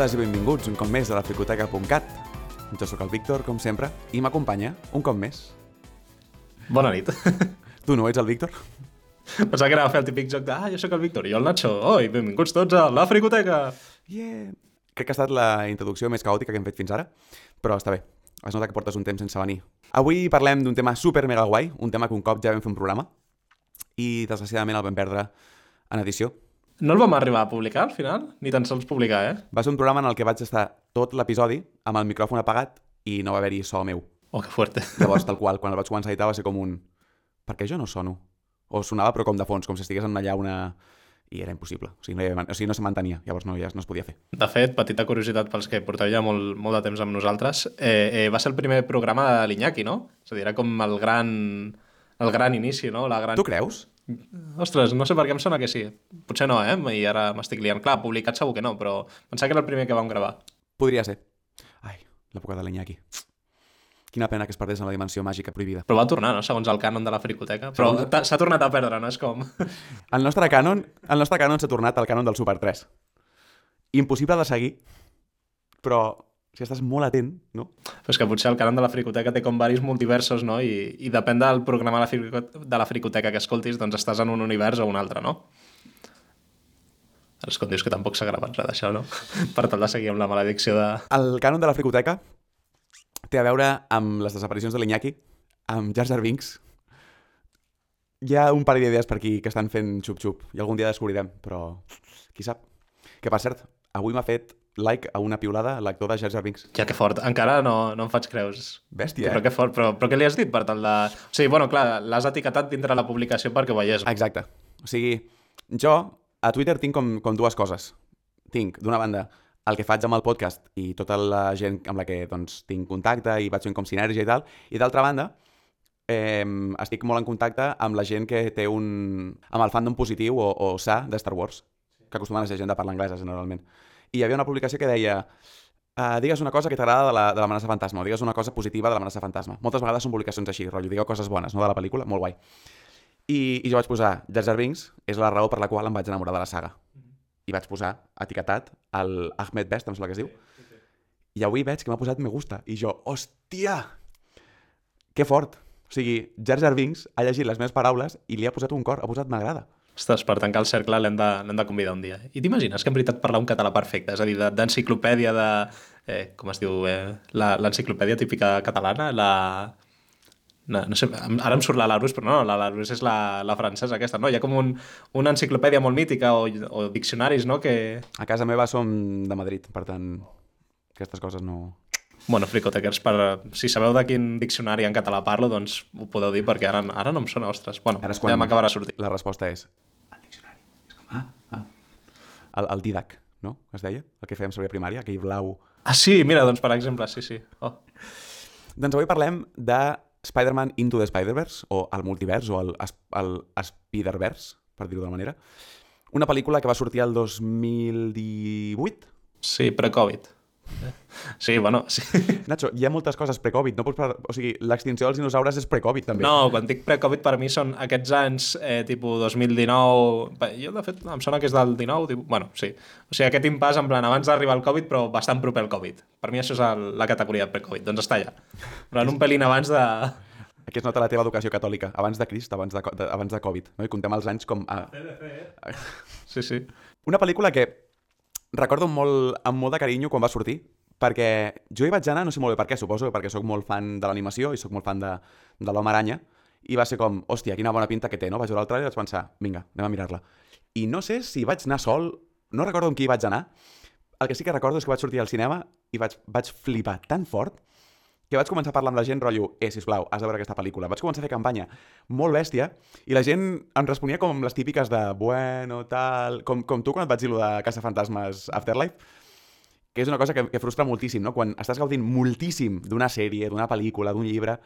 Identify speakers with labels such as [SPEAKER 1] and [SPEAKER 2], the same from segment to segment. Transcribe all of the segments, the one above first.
[SPEAKER 1] Benvingudes i benvinguts un cop més a la fricoteca.cat. Jo sóc el Víctor, com sempre, i m'acompanya, un cop més.
[SPEAKER 2] Bona nit.
[SPEAKER 1] Tu no ets el Víctor?
[SPEAKER 2] Pensava que anava a fer el típic joc de ah, jo sóc el Víctor i jo el Nacho. Oi, benvinguts tots a la fricoteca.
[SPEAKER 1] Yeah! Crec que ha estat la introducció més caòtica que hem fet fins ara, però està bé. Es nota que portes un temps sense venir. Avui parlem d'un tema super mega guai, un tema que un cop ja vam fer un programa, i desgraciadament el vam perdre en edició.
[SPEAKER 2] No el vam arribar a publicar al final? Ni tan sols publicar, eh?
[SPEAKER 1] Va ser un programa en el que vaig estar tot l'episodi amb el micròfon apagat i no va haver-hi so meu.
[SPEAKER 2] Oh, que fuerte.
[SPEAKER 1] Llavors, tal qual, quan el vaig començar a editar va ser com un... Per què jo no sono? O sonava però com de fons, com si estigués en una llauna... I era impossible. O sigui, no, hi havia... o sigui, no se mantenia. Llavors no, ja no es podia fer.
[SPEAKER 2] De fet, petita curiositat pels que porteu ja molt, molt de temps amb nosaltres, eh, eh, va ser el primer programa de l'Iñaki, no? És a dir, era com el gran, el gran inici, no? La gran...
[SPEAKER 1] Tu creus?
[SPEAKER 2] Ostres, no sé per què em sona que sí. Potser no, eh? I ara m'estic liant. Clar, publicat segur que no, però pensava que era el primer que vam gravar.
[SPEAKER 1] Podria ser. Ai, l'època de l'Iñaki. Quina pena que es perdés en la dimensió màgica prohibida.
[SPEAKER 2] Però va tornar, no? Segons el cànon de la fricoteca. Però
[SPEAKER 1] Segons-
[SPEAKER 2] s'ha tornat a perdre, no? És com...
[SPEAKER 1] El nostre cànon, el nostre cànon s'ha tornat al cànon del Super 3. Impossible de seguir, però si estàs molt atent, no?
[SPEAKER 2] Però és que potser el cànon de la fricoteca té com varis multiversos, no? I, i depèn del programa de la, frico- de la fricoteca que escoltis, doncs estàs en un univers o un altre, no? Quan dius que tampoc s'ha gravat res d'això, no? per tal de seguir amb la maledicció de...
[SPEAKER 1] El cànon de la fricoteca té a veure amb les desaparicions de l'Iñaki, amb Jar Jar Binks. Hi ha un parell d'idees per aquí que estan fent xup-xup i algun dia descobrirem, però qui sap. Que per cert, avui m'ha fet like a una piulada l'actor de Jar Jar Binks.
[SPEAKER 2] Ja, que fort. Encara no, no em faig creus.
[SPEAKER 1] Bèstia,
[SPEAKER 2] Però
[SPEAKER 1] eh?
[SPEAKER 2] que fort. Però, però què li has dit per tal de... O sigui, bueno, clar, l'has etiquetat dintre la publicació perquè ho veiés.
[SPEAKER 1] Exacte. O sigui, jo a Twitter tinc com, com dues coses. Tinc, d'una banda, el que faig amb el podcast i tota la gent amb la que doncs, tinc contacte i vaig fent com sinergia i tal, i d'altra banda, eh, estic molt en contacte amb la gent que té un... amb el fandom positiu o, o sa de Star Wars, que acostumen a ser gent de parla anglesa, generalment. I hi havia una publicació que deia uh, digues una cosa que t'agrada de la- de l'amenaça fantasma o digues una cosa positiva de l'amenaça fantasma. Moltes vegades són publicacions així, rotllo, digueu coses bones no, de la pel·lícula, molt guai. I, i jo vaig posar Jar Binks és la raó per la qual em vaig enamorar de la saga. I vaig posar etiquetat el Ahmed Best, em sembla que es diu. I avui veig que m'ha posat me gusta. I jo, hòstia! Que fort! O sigui, Jar Jar Binks ha llegit les meves paraules i li ha posat un cor, ha posat m'agrada.
[SPEAKER 2] Ostres, per tancar el cercle l'hem de, de convidar un dia. I t'imagines que en veritat parlar un català perfecte? És a dir, de- d'enciclopèdia de... Eh, com es diu? Eh, la- L'enciclopèdia típica catalana? La... No, no sé, ara em surt la Larus, però no, la Larus és la, la francesa aquesta, no? Hi ha com un, una enciclopèdia molt mítica o, o diccionaris, no? Que...
[SPEAKER 1] A casa meva som de Madrid, per tant, aquestes coses no...
[SPEAKER 2] Bueno, fricotequers, per, si sabeu de quin diccionari en català parlo, doncs ho podeu dir perquè ara, ara no em sona, ostres. Bueno,
[SPEAKER 1] Ara és
[SPEAKER 2] ja m'acabarà sortint.
[SPEAKER 1] La resposta és... El diccionari. És com, ah, ah. El, el Didac, no? Es deia? El que fèiem servir a primària, aquell blau...
[SPEAKER 2] Ah, sí, mira, doncs per exemple, sí, sí. Oh.
[SPEAKER 1] Doncs avui parlem de Spider-Man Into the Spider-Verse, o el multivers, o el, es- el Spider-Verse, per dir-ho d'una manera. Una pel·lícula que va sortir el 2018.
[SPEAKER 2] Sí, pre-Covid. Sí, bueno, sí.
[SPEAKER 1] Nacho, hi ha moltes coses pre-Covid, no pots par... O sigui, l'extinció dels dinosaures és pre-Covid, també.
[SPEAKER 2] No, quan dic pre-Covid per mi són aquests anys eh, tipus 2019... Bé, Jo, de fet, em sona que és del 19, tipus... bueno, sí. O sigui, aquest impàs en plan abans d'arribar al Covid, però bastant proper al Covid. Per mi això és el, la categoria de pre-Covid, doncs està allà. Però en un pelín abans de...
[SPEAKER 1] Aquí es nota la teva educació catòlica, abans de Crist, abans de, de, abans de Covid, no? I contem els anys com... A...
[SPEAKER 2] Sí, sí.
[SPEAKER 1] Una pel·lícula que recordo molt, amb molt de carinyo quan va sortir, perquè jo hi vaig anar, no sé molt bé per què, suposo perquè sóc molt fan de l'animació i sóc molt fan de, de l'Home Aranya, i va ser com, hòstia, quina bona pinta que té, no? Vaig veure el trailer i vaig pensar, vinga, anem a mirar-la. I no sé si vaig anar sol, no recordo amb qui vaig anar, el que sí que recordo és que vaig sortir al cinema i vaig, vaig flipar tan fort que vaig començar a parlar amb la gent, rotllo, eh, sisplau, has de veure aquesta pel·lícula. Vaig començar a fer campanya molt bèstia i la gent em responia com les típiques de bueno, tal... Com, com tu quan et vaig dir de Casa Fantasmes Afterlife, que és una cosa que, que frustra moltíssim, no? Quan estàs gaudint moltíssim d'una sèrie, d'una pel·lícula, d'un llibre,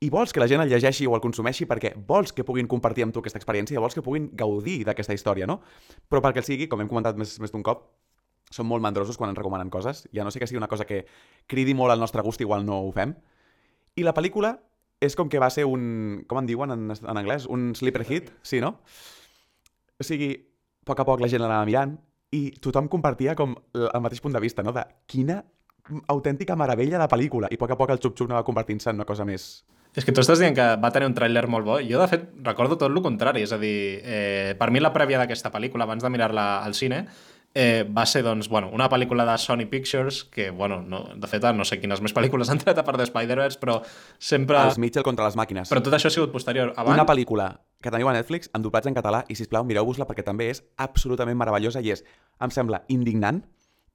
[SPEAKER 1] i vols que la gent el llegeixi o el consumeixi perquè vols que puguin compartir amb tu aquesta experiència, vols que puguin gaudir d'aquesta història, no? Però perquè el sigui, com hem comentat més, més d'un cop, són molt mandrosos quan ens recomanen coses. Ja no sé que sigui una cosa que cridi molt al nostre gust, igual no ho fem. I la pel·lícula és com que va ser un... Com en diuen en, en anglès? Un sleeper hit, sí, no? O sigui, a poc a poc la gent l'anava mirant i tothom compartia com el mateix punt de vista, no? De quina autèntica meravella de pel·lícula. I a poc a poc el xup-xup anava convertint-se en una cosa més...
[SPEAKER 2] És que tu estàs dient que va tenir un tràiler molt bo. Jo, de fet, recordo tot el contrari. És a dir, eh, per mi la prèvia d'aquesta pel·lícula, abans de mirar-la al cine, eh, va ser, doncs, bueno, una pel·lícula de Sony Pictures, que, bueno, no, de fet, no sé quines més pel·lícules han tret a part de Spider-Verse, però sempre...
[SPEAKER 1] Els Mitchell contra les màquines.
[SPEAKER 2] Però tot això ha sigut posterior. Abans,
[SPEAKER 1] Una pel·lícula que teniu a Netflix amb doblatge en català i, sisplau, mireu-vos-la perquè també és absolutament meravellosa i és, em sembla, indignant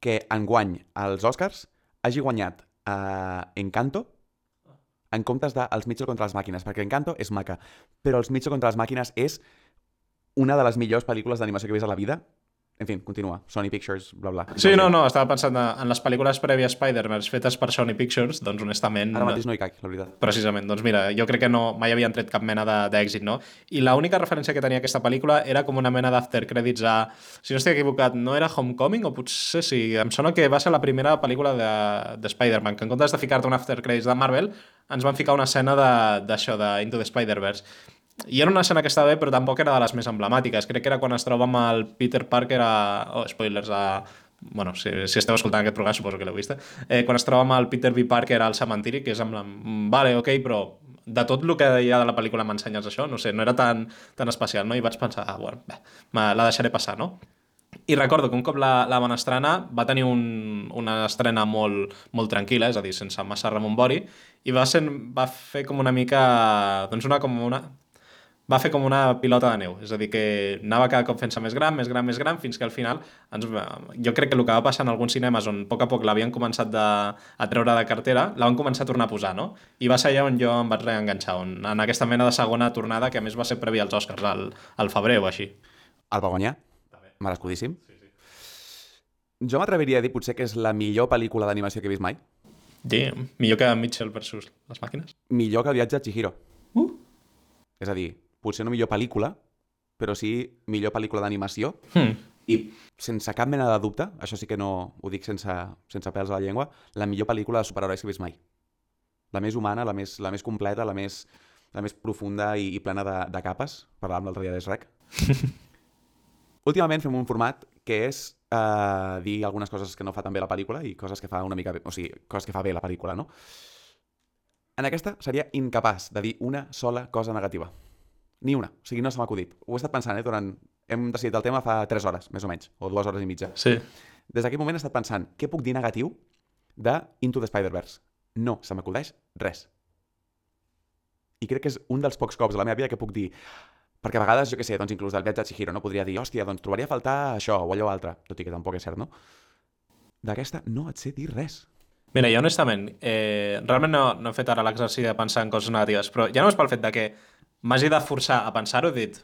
[SPEAKER 1] que enguany als Oscars hagi guanyat eh, Encanto en comptes de Els Mitchell contra les màquines, perquè Encanto és maca, però Els Mitchell contra les màquines és una de les millors pel·lícules d'animació que he vist a la vida. En fi, continua. Sony Pictures, bla, bla.
[SPEAKER 2] Sí, no, no, estava pensant en les pel·lícules prèvies Spider-Verse fetes per Sony Pictures, doncs honestament...
[SPEAKER 1] Ara mateix no hi caig, la veritat.
[SPEAKER 2] Precisament, doncs mira, jo crec que no, mai havien tret cap mena d'èxit, no? I l'única referència que tenia aquesta pel·lícula era com una mena d'after credits a... Si no estic equivocat, no era Homecoming o potser sí, em sona que va ser la primera pel·lícula de, de Spider-Man, que en comptes de ficar-te un after credits de Marvel, ens van ficar una escena d'això, de, Into the Spider-Verse. I era una escena que estava bé, però tampoc era de les més emblemàtiques. Crec que era quan es troba amb el Peter Parker a... Oh, spoilers, a... Bueno, si, si esteu escoltant aquest programa suposo que l'heu vist. Eh, quan es troba amb el Peter B. Parker al cementiri, que és amb la... "Mm, Vale, ok, però de tot el que hi ha de la pel·lícula m'ensenyes això, no sé, no era tan, tan especial, no? I vaig pensar, ah, bueno, bé, la deixaré passar, no? I recordo que un cop la, la van estrenar va tenir un, una estrena molt, molt tranquil·la, és a dir, sense massa remombori, i va, ser, va fer com una mica... Doncs una, com una, va fer com una pilota de neu, és a dir, que anava cada cop fent-se més gran, més gran, més gran, fins que al final ens, jo crec que el que va passar en alguns cinemes on a poc a poc l'havien començat de, a treure de cartera, la van començar a tornar a posar, no? I va ser allà on jo em vaig reenganxar, on, en aquesta mena de segona tornada, que a més va ser prèvia als Oscars, al, al febrer o així.
[SPEAKER 1] El va guanyar, merescudíssim. Jo m'atreviria a dir potser que és la millor pel·lícula d'animació que he vist mai.
[SPEAKER 2] Damn. Millor que Mitchell versus les màquines?
[SPEAKER 1] Millor que el viatge a Chihiro.
[SPEAKER 2] Uh.
[SPEAKER 1] És a dir, potser no millor pel·lícula, però sí millor pel·lícula d'animació.
[SPEAKER 2] Hmm.
[SPEAKER 1] I sense cap mena de dubte, això sí que no ho dic sense, sense pèls a la llengua, la millor pel·lícula de superherois que he vist mai. La més humana, la més, la més completa, la més, la més profunda i, i plena de, de capes. Parlàvem l'altre dia d'Esrec. Últimament fem un format que és eh, dir algunes coses que no fa tan bé la pel·lícula i coses que fa una mica bé, o sigui, coses que fa bé la pel·lícula, no? En aquesta seria incapaç de dir una sola cosa negativa. Ni una. O sigui, no se m'ha acudit. Ho he estat pensant, eh, durant... Hem decidit el tema fa 3 hores, més o menys, o 2 hores i mitja.
[SPEAKER 2] Sí.
[SPEAKER 1] Des d'aquell moment he estat pensant, què puc dir negatiu de Into the Spider-Verse? No, se m'acudeix res. I crec que és un dels pocs cops de la meva vida que puc dir perquè a vegades, jo què sé, doncs inclús del viatge a Chihiro, no? Podria dir, hòstia, doncs trobaria a faltar això o allò altre, tot i que tampoc és cert, no? D'aquesta no et sé dir res.
[SPEAKER 2] Mira, jo honestament, eh, realment no, no he fet ara l'exercici de pensar en coses negatives, però ja només pel fet de que m'hagi de forçar a pensar-ho, he dit,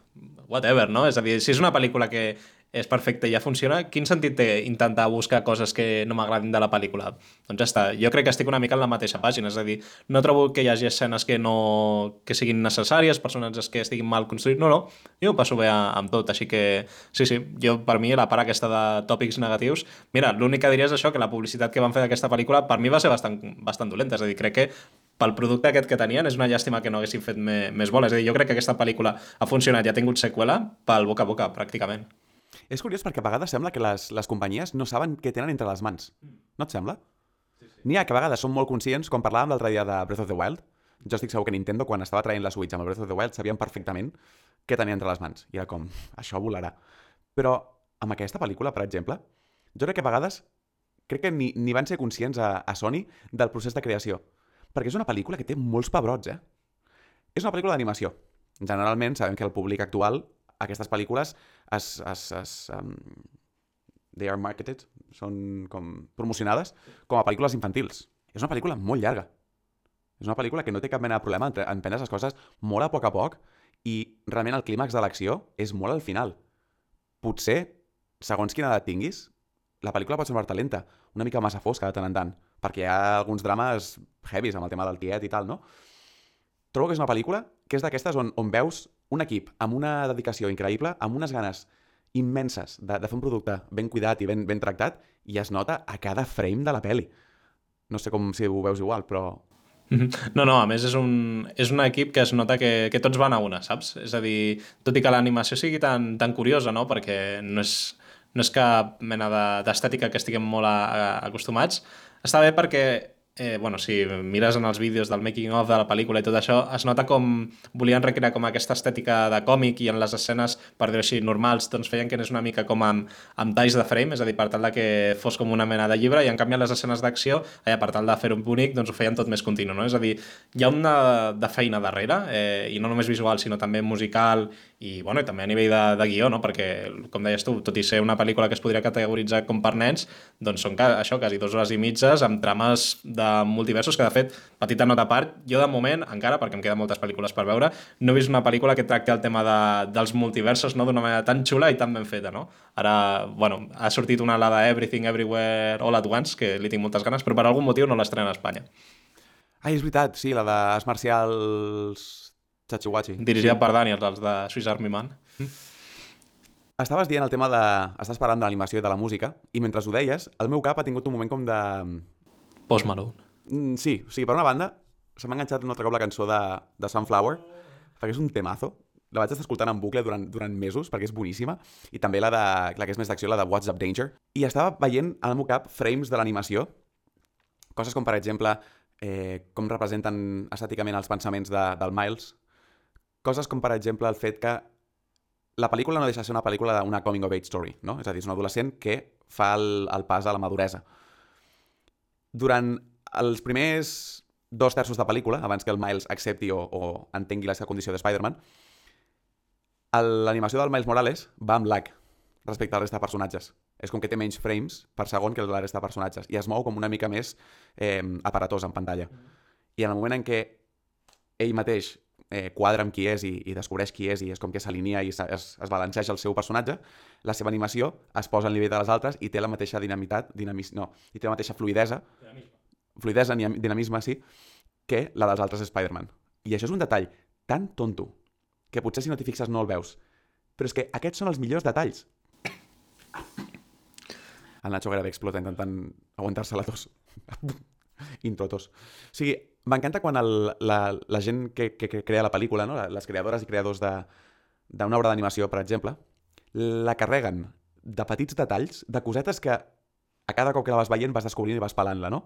[SPEAKER 2] whatever, no? És a dir, si és una pel·lícula que és perfecta i ja funciona, quin sentit té intentar buscar coses que no m'agradin de la pel·lícula? Doncs ja està. Jo crec que estic una mica en la mateixa pàgina, és a dir, no trobo que hi hagi escenes que no que siguin necessàries, personatges que estiguin mal construïts, no, no, jo ho passo bé amb tot, així que sí, sí, jo per mi la part aquesta de tòpics negatius, mira, l'únic que diria és això, que la publicitat que van fer d'aquesta pel·lícula per mi va ser bastant, bastant dolenta, és a dir, crec que pel producte aquest que tenien és una llàstima que no haguessin fet me, més bola, és a dir, jo crec que aquesta pel·lícula ha funcionat i ha tingut seqüela pel boca a boca, pràcticament.
[SPEAKER 1] És curiós perquè a vegades sembla que les, les companyies no saben què tenen entre les mans. No et sembla? N'hi ha que a vegades són molt conscients, com parlàvem l'altre dia de Breath of the Wild, jo estic segur que Nintendo, quan estava traient la Switch amb el Breath of the Wild, sabien perfectament què tenia entre les mans. I era com, això volarà. Però amb aquesta pel·lícula, per exemple, jo crec que a vegades crec que ni, ni van ser conscients a, a Sony del procés de creació. Perquè és una pel·lícula que té molts pebrots, eh? És una pel·lícula d'animació. Generalment sabem que el públic actual, aquestes pel·lícules, es, es, es, um, they are marketed, són com promocionades com a pel·lícules infantils. És una pel·lícula molt llarga. És una pel·lícula que no té cap mena de problema en, en prendre les coses molt a poc a poc i realment el clímax de l'acció és molt al final. Potser, segons quina edat tinguis, la pel·lícula pot semblar-te lenta, una mica massa fosca de tant en tant, perquè hi ha alguns drames heavies amb el tema del tiet i tal, no? Trobo que és una pel·lícula que és d'aquestes on, on veus un equip amb una dedicació increïble, amb unes ganes immenses de, de fer un producte ben cuidat i ben, ben tractat, i es nota a cada frame de la peli. No sé com si ho veus igual, però...
[SPEAKER 2] Mhm. No, no, a més és un, és un equip que es nota que, que tots van a una, saps? És a dir, tot i que l'animació sigui tan, tan curiosa, no? Perquè no és, no és cap mena de- d'estètica que estiguem molt a, a, acostumats. Està bé perquè eh, bueno, si mires en els vídeos del making of de la pel·lícula i tot això, es nota com volien recrear com aquesta estètica de còmic i en les escenes, per dir-ho així, normals, doncs feien que anés una mica com amb, amb talls de frame, és a dir, per tal de que fos com una mena de llibre, i en canvi en les escenes d'acció, eh, per tal de fer-ho bonic, doncs ho feien tot més continu, no? És a dir, hi ha una de feina darrere, eh, i no només visual, sinó també musical i, bueno, i també a nivell de, de guió, no? perquè, com deies tu, tot i ser una pel·lícula que es podria categoritzar com per nens, doncs són ca això, quasi dues hores i mitges amb trames de multiversos, que de fet, petita nota a part, jo de moment, encara, perquè em queden moltes pel·lícules per veure, no he vist una pel·lícula que tracti el tema de, dels multiversos no? d'una manera tan xula i tan ben feta, no? Ara, bueno, ha sortit una la de Everything Everywhere All at Once, que li tinc moltes ganes, però per algun motiu no l'estrena a Espanya.
[SPEAKER 1] Ai, és veritat, sí, la d'Arts Marcials Chachihuachi.
[SPEAKER 2] Dirigida per Daniels, els de Swiss Army Man.
[SPEAKER 1] Estaves dient el tema de... Estàs parlant de l'animació i de la música, i mentre ho deies, el meu cap ha tingut un moment com de...
[SPEAKER 2] Post Malone.
[SPEAKER 1] Mm, sí, o sigui, per una banda, se m'ha enganxat un altre cop la cançó de, de Sunflower, perquè és un temazo. La vaig estar escoltant en bucle durant, durant mesos, perquè és boníssima. I també la, de, la que és més d'acció, la de What's Up Danger. I estava veient al meu cap frames de l'animació, coses com, per exemple, eh, com representen estèticament els pensaments de, del Miles, coses com, per exemple, el fet que la pel·lícula no deixa de ser una pel·lícula d'una coming of age story, no? És a dir, és un adolescent que fa el, el pas a la maduresa. Durant els primers dos terços de pel·lícula, abans que el Miles accepti o, o entengui la seva condició de Spider-Man, l'animació del Miles Morales va amb lag respecte a la resta de personatges. És com que té menys frames per segon que la resta de personatges i es mou com una mica més eh, aparatós en pantalla. I en el moment en què ell mateix eh, quadra amb qui és i, i descobreix qui és i és com que s'alinea i es, es balanceja el seu personatge, la seva animació es posa al nivell de les altres i té la mateixa dinamitat, dinamis, no, i té la mateixa fluidesa, fluidesa, ni- dinamisme, sí, que la dels altres Spider-Man. I això és un detall tan tonto que potser si no t'hi fixes no el veus. Però és que aquests són els millors detalls. El Nacho gairebé explota intentant aguantar-se la tos. Intro tos. O sigui, m'encanta quan el, la, la gent que, que, que crea la pel·lícula, no? les creadores i creadors d'una obra d'animació, per exemple, la carreguen de petits detalls, de cosetes que a cada cop que la vas veient vas descobrint i vas pelant-la, no?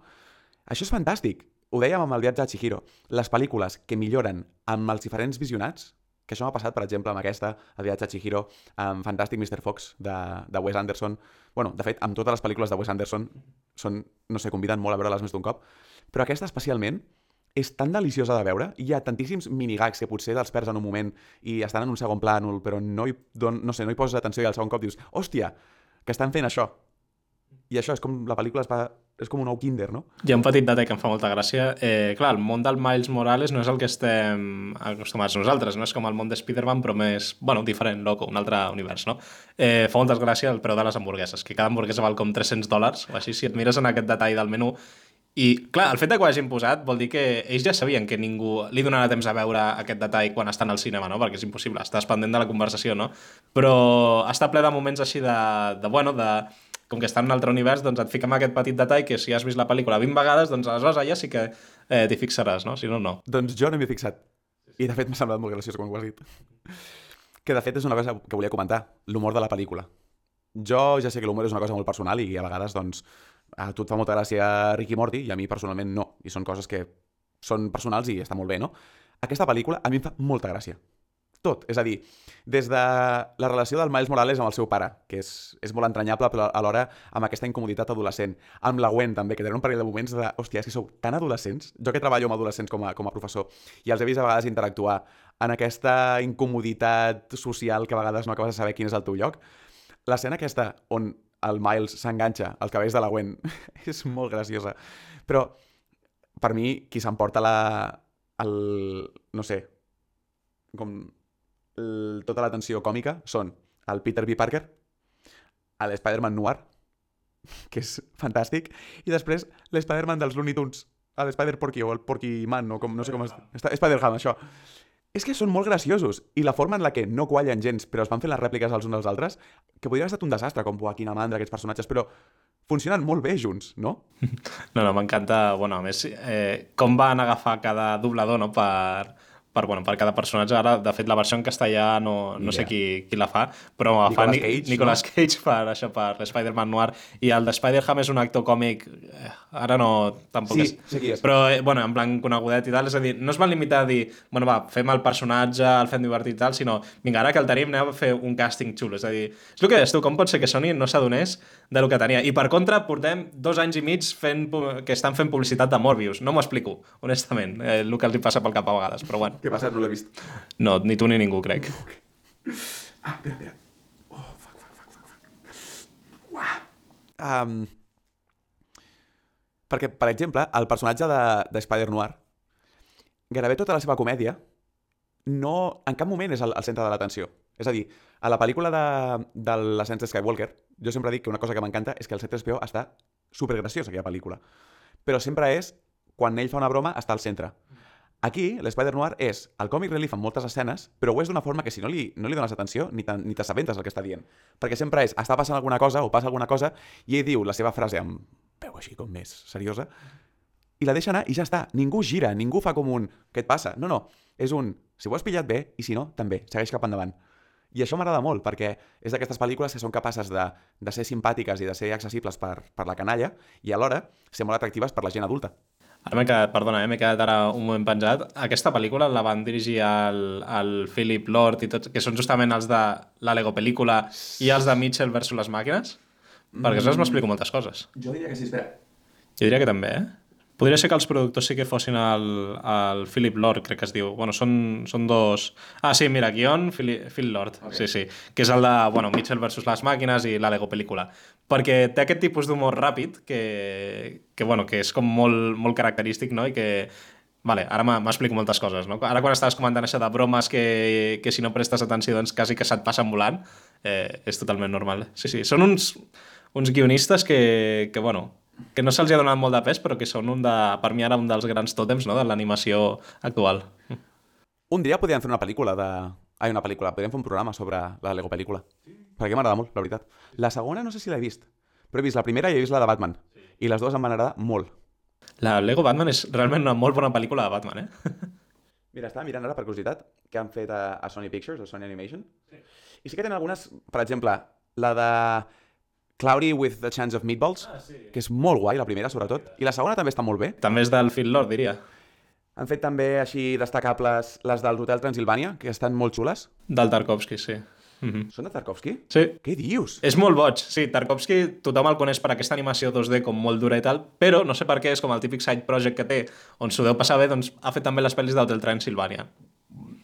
[SPEAKER 1] Això és fantàstic. Ho dèiem amb el viatge a Chihiro. Les pel·lícules que milloren amb els diferents visionats, que això m'ha passat, per exemple, amb aquesta, el viatge a Chihiro, amb Fantàstic Mr. Fox, de, de Wes Anderson. bueno, de fet, amb totes les pel·lícules de Wes Anderson són, no sé, conviden molt a veure-les més d'un cop, però aquesta especialment és tan deliciosa de veure, hi ha tantíssims minigags que potser els perds en un moment i estan en un segon plànol, però no hi, don, no sé, no hi poses atenció i al segon cop dius, hòstia, que estan fent això. I això és com la pel·lícula es va, és com un nou kinder, no?
[SPEAKER 2] Hi ha un petit detall que em fa molta gràcia. Eh, clar, el món del Miles Morales no és el que estem acostumats nosaltres, no és com el món de Spider-Man, però més, bueno, diferent, loco, un altre univers, no? Eh, fa molta gràcia el preu de les hamburgueses, que cada hamburguesa val com 300 dòlars, o així, si et mires en aquest detall del menú. I, clar, el fet de que ho hagin posat vol dir que ells ja sabien que ningú li donarà temps a veure aquest detall quan estan al cinema, no? Perquè és impossible, estàs pendent de la conversació, no? Però està ple de moments així de, de bueno, de com que està en un altre univers, doncs et fiquem aquest petit detall que si has vist la pel·lícula 20 vegades, doncs aleshores allà sí que eh, t'hi fixaràs, no? Si no, no.
[SPEAKER 1] Doncs jo no m'hi he fixat. I de fet m'ha semblat molt graciós quan ho has dit. Que de fet és una cosa que volia comentar, l'humor de la pel·lícula. Jo ja sé que l'humor és una cosa molt personal i a vegades, doncs, a tu et fa molta gràcia Ricky Morty i a mi personalment no. I són coses que són personals i està molt bé, no? Aquesta pel·lícula a mi em fa molta gràcia. Tot. És a dir, des de la relació del Miles Morales amb el seu pare, que és, és molt entranyable, però alhora amb aquesta incomoditat adolescent. Amb la Gwen, també, que tenen un parell de moments de... Hòstia, és que sou tan adolescents. Jo que treballo amb adolescents com a, com a professor i els he vist a vegades interactuar en aquesta incomoditat social que a vegades no acabes de saber quin és el teu lloc. L'escena aquesta on el Miles s'enganxa als cabells de la Gwen és molt graciosa. Però, per mi, qui s'emporta la... El, no sé, com el, tota l'atenció còmica són el Peter B. Parker, l'Spider-Man Noir, que és fantàstic, i després l'Spider-Man dels Looney Tunes, l'Spider-Porky o el Porky Man, o com, no sé com es... Spider-Ham, això. És que són molt graciosos, i la forma en la que no quallen gens, però es van fent les rèpliques els uns dels altres, que podria haver estat un desastre, com buah, quina mandra aquests personatges, però funcionen molt bé junts, no?
[SPEAKER 2] No, no, m'encanta, bueno, a més, eh, com van agafar cada doblador, no?, per, per, bueno, per cada personatge. Ara, de fet, la versió en castellà no, no sé
[SPEAKER 1] idea.
[SPEAKER 2] qui, qui la fa, però fa
[SPEAKER 1] Nicolas
[SPEAKER 2] Ni-
[SPEAKER 1] Cage,
[SPEAKER 2] Nicolas Cage per això, per l'Spider-Man Noir. I el de Spider-Ham és un actor còmic... Eh, ara no... Tampoc
[SPEAKER 1] Sí,
[SPEAKER 2] és...
[SPEAKER 1] qui és.
[SPEAKER 2] Però, eh, bueno, en plan conegudet i tal, és a dir, no es van limitar a dir, bueno, va, fem el personatge, el fem divertit i tal, sinó, vinga, ara que el tenim, anem a fer un càsting xulo. És a dir, és el que deies tu, com pot ser que Sony no s'adonés de lo que tenia? I per contra, portem dos anys i mig fent, que estan fent publicitat de Morbius. No m'ho explico, honestament, eh, el que els hi passa pel cap a vegades, però bueno.
[SPEAKER 1] Què passa? No l'he vist.
[SPEAKER 2] No, ni tu ni ningú, crec.
[SPEAKER 1] Ah, espera, espera. Oh, fuck, fuck, fuck, fuck, fuck. Uah. Um, perquè, per exemple, el personatge de, de Spider-Noir, gairebé tota la seva comèdia, no, en cap moment és el, el centre de l'atenció. És a dir, a la pel·lícula de, de l'ascens de Skywalker, jo sempre dic que una cosa que m'encanta és que el C-3PO està supergraciós, aquella pel·lícula. Però sempre és, quan ell fa una broma, està al centre. Aquí, l'Spider-Noir és el còmic relief en moltes escenes, però ho és d'una forma que si no li, no li dones atenció ni te- ni t'assabentes del que està dient. Perquè sempre és, està passant alguna cosa o passa alguna cosa i ell diu la seva frase amb veu així com més seriosa i la deixa anar i ja està. Ningú gira, ningú fa com un què et passa? No, no. És un si ho has pillat bé i si no, també. Segueix cap endavant. I això m'agrada molt, perquè és d'aquestes pel·lícules que són capaces de, de ser simpàtiques i de ser accessibles per, per la canalla i alhora ser molt atractives per la gent adulta.
[SPEAKER 2] Ara m'he quedat, perdona, eh, m'he quedat ara un moment penjat. Aquesta pel·lícula la van dirigir el, el Philip Lord i tots, que són justament els de la Lego pel·lícula i els de Mitchell versus les màquines? Perquè això m'explico moltes coses.
[SPEAKER 1] Jo diria que sí, espera.
[SPEAKER 2] Jo diria que també, eh? Podria ser que els productors sí que fossin el, el Philip Lord, crec que es diu. Bueno, són, són dos... Ah, sí, mira, guion, Phil, Phil Lord. Okay. Sí, sí. Que és el de, bueno, Mitchell versus les màquines i la Lego pel·lícula. Perquè té aquest tipus d'humor ràpid que, que, bueno, que és com molt, molt característic, no? I que Vale, ara m'explico moltes coses, no? Ara quan estaves comentant això de bromes que, que si no prestes atenció doncs quasi que se't passen volant, eh, és totalment normal. Sí, sí, són uns, uns guionistes que, que, bueno, que no se'ls ha donat molt de pes, però que són un de, per mi ara un dels grans tòtems no? de l'animació actual.
[SPEAKER 1] Un dia podríem fer una pel·lícula de... Ai, una pel·lícula. Podríem fer un programa sobre la Lego pel·lícula. Sí. Perquè m'agrada molt, la veritat. La segona no sé si l'he vist, però he vist la primera i he vist la de Batman. Sí. I les dues em van agradar molt.
[SPEAKER 2] La Lego Batman és realment una molt bona pel·lícula de Batman, eh?
[SPEAKER 1] Mira, estava mirant ara per curiositat que han fet a, a Sony Pictures, a Sony Animation. Sí. I sí que tenen algunes, per exemple, la de Cloudy with the Chance of Meatballs, ah, sí. que és molt guai, la primera sobretot, i la segona també està molt bé.
[SPEAKER 2] També és del Phil Lord, diria.
[SPEAKER 1] Han fet també així destacables les del Hotel Transilvània, que estan molt xules.
[SPEAKER 2] Del Tarkovsky, sí. Mm -hmm.
[SPEAKER 1] Són de Tarkovsky?
[SPEAKER 2] Sí.
[SPEAKER 1] Què dius?
[SPEAKER 2] És molt boig, sí. Tarkovsky tothom el coneix per aquesta animació 2D com molt dura i tal, però no sé per què és com el típic side project que té, on s'ho deu passar bé, doncs ha fet també les pel·lis d'Hotel Transilvània.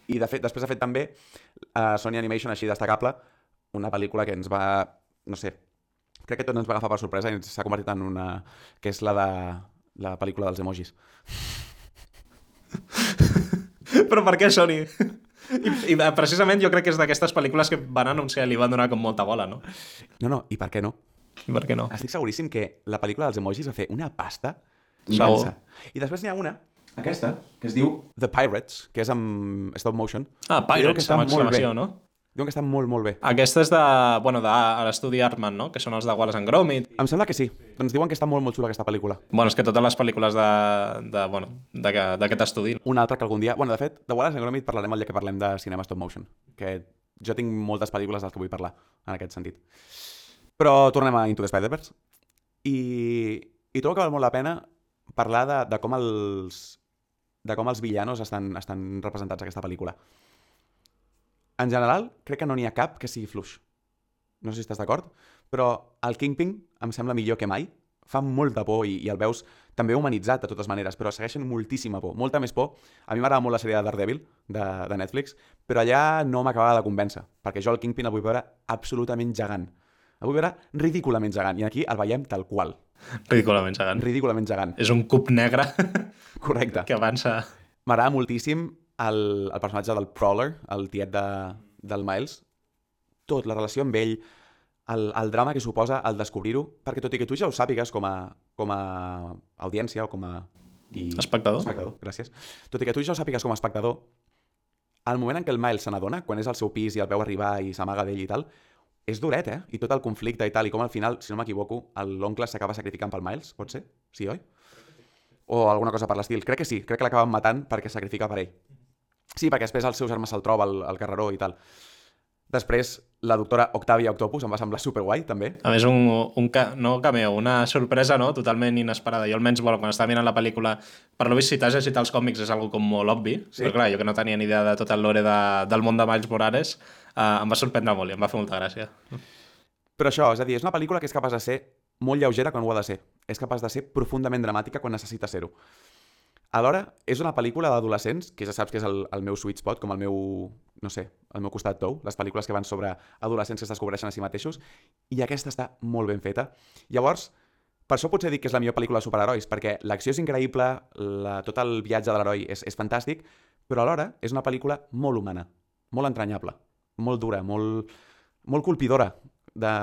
[SPEAKER 1] I de fet, després ha fet també a Sony Animation, així destacable, una pel·lícula que ens va... No sé, crec que tot ens va agafar per sorpresa i s'ha convertit en una... que és la de la pel·lícula dels emojis.
[SPEAKER 2] però per què Sony? I, I precisament jo crec que és d'aquestes pel·lícules que van anunciar i li van donar com molta bola, no?
[SPEAKER 1] No, no, i per què no?
[SPEAKER 2] I per què no?
[SPEAKER 1] Estic seguríssim que la pel·lícula dels emojis va fer una pasta
[SPEAKER 2] Segur.
[SPEAKER 1] I després n'hi ha una, aquesta, que es diu The Pirates, que és amb stop motion.
[SPEAKER 2] Ah, Pirates, amb exclamació, no?
[SPEAKER 1] Diuen que està molt, molt bé.
[SPEAKER 2] Aquesta és de, bueno, de l'estudi Artman, no? Que són els de Wallace and Gromit.
[SPEAKER 1] Em sembla que sí. Doncs diuen que està molt, molt xula aquesta pel·lícula.
[SPEAKER 2] Bueno, és que totes les pel·lícules de, de, bueno, d'aquest estudi
[SPEAKER 1] Una altra que algun dia... Bueno, de fet, de Wallace and Gromit parlarem el dia que parlem de cinema stop motion, que jo tinc moltes pel·lícules dels que vull parlar, en aquest sentit. Però tornem a Into the Spider-Verse. I, I trobo que val molt la pena parlar de, de com els de com els villanos estan, estan representats a aquesta pel·lícula. En general, crec que no n'hi ha cap que sigui fluix. No sé si estàs d'acord, però el Kingpin em sembla millor que mai. Fa molta por i, i el veus també humanitzat de totes maneres, però segueixen moltíssima por, molta més por. A mi m'agrada molt la sèrie de Daredevil de, de Netflix, però allà no m'acabava de convèncer, perquè jo el Kingpin el vull veure absolutament gegant. El vull veure ridículament gegant, i aquí el veiem tal qual.
[SPEAKER 2] ridículament gegant.
[SPEAKER 1] Ridículament gegant.
[SPEAKER 2] És un cub negre
[SPEAKER 1] Correcte.
[SPEAKER 2] que avança...
[SPEAKER 1] M'agrada moltíssim el, el personatge del Prowler, el tiet de, del Miles. Tot, la relació amb ell, el, el drama que suposa el descobrir-ho, perquè tot i que tu ja ho sàpigues com a, com a audiència o com a... I...
[SPEAKER 2] Espectador.
[SPEAKER 1] Espectador, gràcies. Tot i que tu ja ho sàpigues com a espectador, al moment en què el Miles se n'adona, quan és al seu pis i el veu arribar i s'amaga d'ell i tal, és duret, eh? I tot el conflicte i tal, i com al final, si no m'equivoco, l'oncle s'acaba sacrificant pel Miles, pot ser? Sí, oi? O alguna cosa per l'estil. Crec que sí, crec que l'acaben matant perquè sacrifica per ell. Sí, perquè després el seu germà se'l troba al, al carreró i tal. Després, la doctora Octavia Octopus em va semblar superguai, també.
[SPEAKER 2] A més, un, un ca... no cameo, una sorpresa no? totalment inesperada. Jo almenys, bueno, quan estava mirant la pel·lícula, per lo vist, si t'has llegit els còmics és algo com molt obvi, sí. però clar, jo que no tenia ni idea de tot el lore de, del món de Miles Morales, eh, em va sorprendre molt i em va fer molta gràcia.
[SPEAKER 1] Però això, és a dir, és una pel·lícula que és capaç de ser molt lleugera quan ho ha de ser. És capaç de ser profundament dramàtica quan necessita ser-ho. Alhora, és una pel·lícula d'adolescents, que ja saps que és el, el meu sweet spot, com el meu, no sé, el meu costat tou, les pel·lícules que van sobre adolescents que es descobreixen a si mateixos, i aquesta està molt ben feta. Llavors, per això potser dic que és la millor pel·lícula de superherois, perquè l'acció és increïble, la, tot el viatge de l'heroi és, és fantàstic, però alhora és una pel·lícula molt humana, molt entranyable, molt dura, molt, molt colpidora de,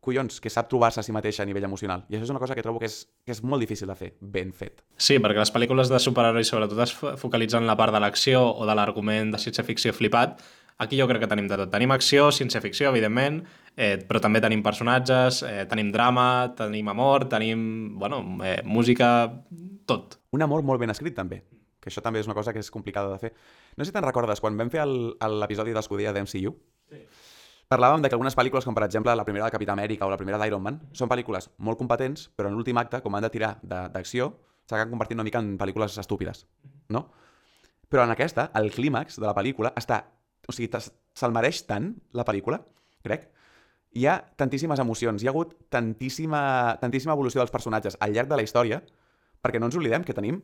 [SPEAKER 1] collons, que sap trobar-se a si mateixa a nivell emocional. I això és una cosa que trobo que és, que és molt difícil de fer, ben fet.
[SPEAKER 2] Sí, perquè les pel·lícules de superherois sobretot es focalitzen en la part de l'acció o de l'argument de ciència-ficció flipat. Aquí jo crec que tenim de tot. Tenim acció, ciència-ficció, evidentment, eh, però també tenim personatges, eh, tenim drama, tenim amor, tenim, bueno, eh, música, tot.
[SPEAKER 1] Un amor molt ben escrit, també que això també és una cosa que és complicada de fer. No sé si te'n recordes, quan vam fer l'episodi d'Escudella d'MCU, sí Parlàvem de que algunes pel·lícules, com per exemple la primera de Capità Amèrica o la primera d'Iron Man, són pel·lícules molt competents, però en l'últim acte, com han de tirar d'acció, s'acaben convertint una mica en pel·lícules estúpides, no? Però en aquesta, el clímax de la pel·lícula està... O sigui, se'l mereix tant, la pel·lícula, crec. Hi ha tantíssimes emocions, hi ha hagut tantíssima, tantíssima evolució dels personatges al llarg de la història, perquè no ens oblidem que tenim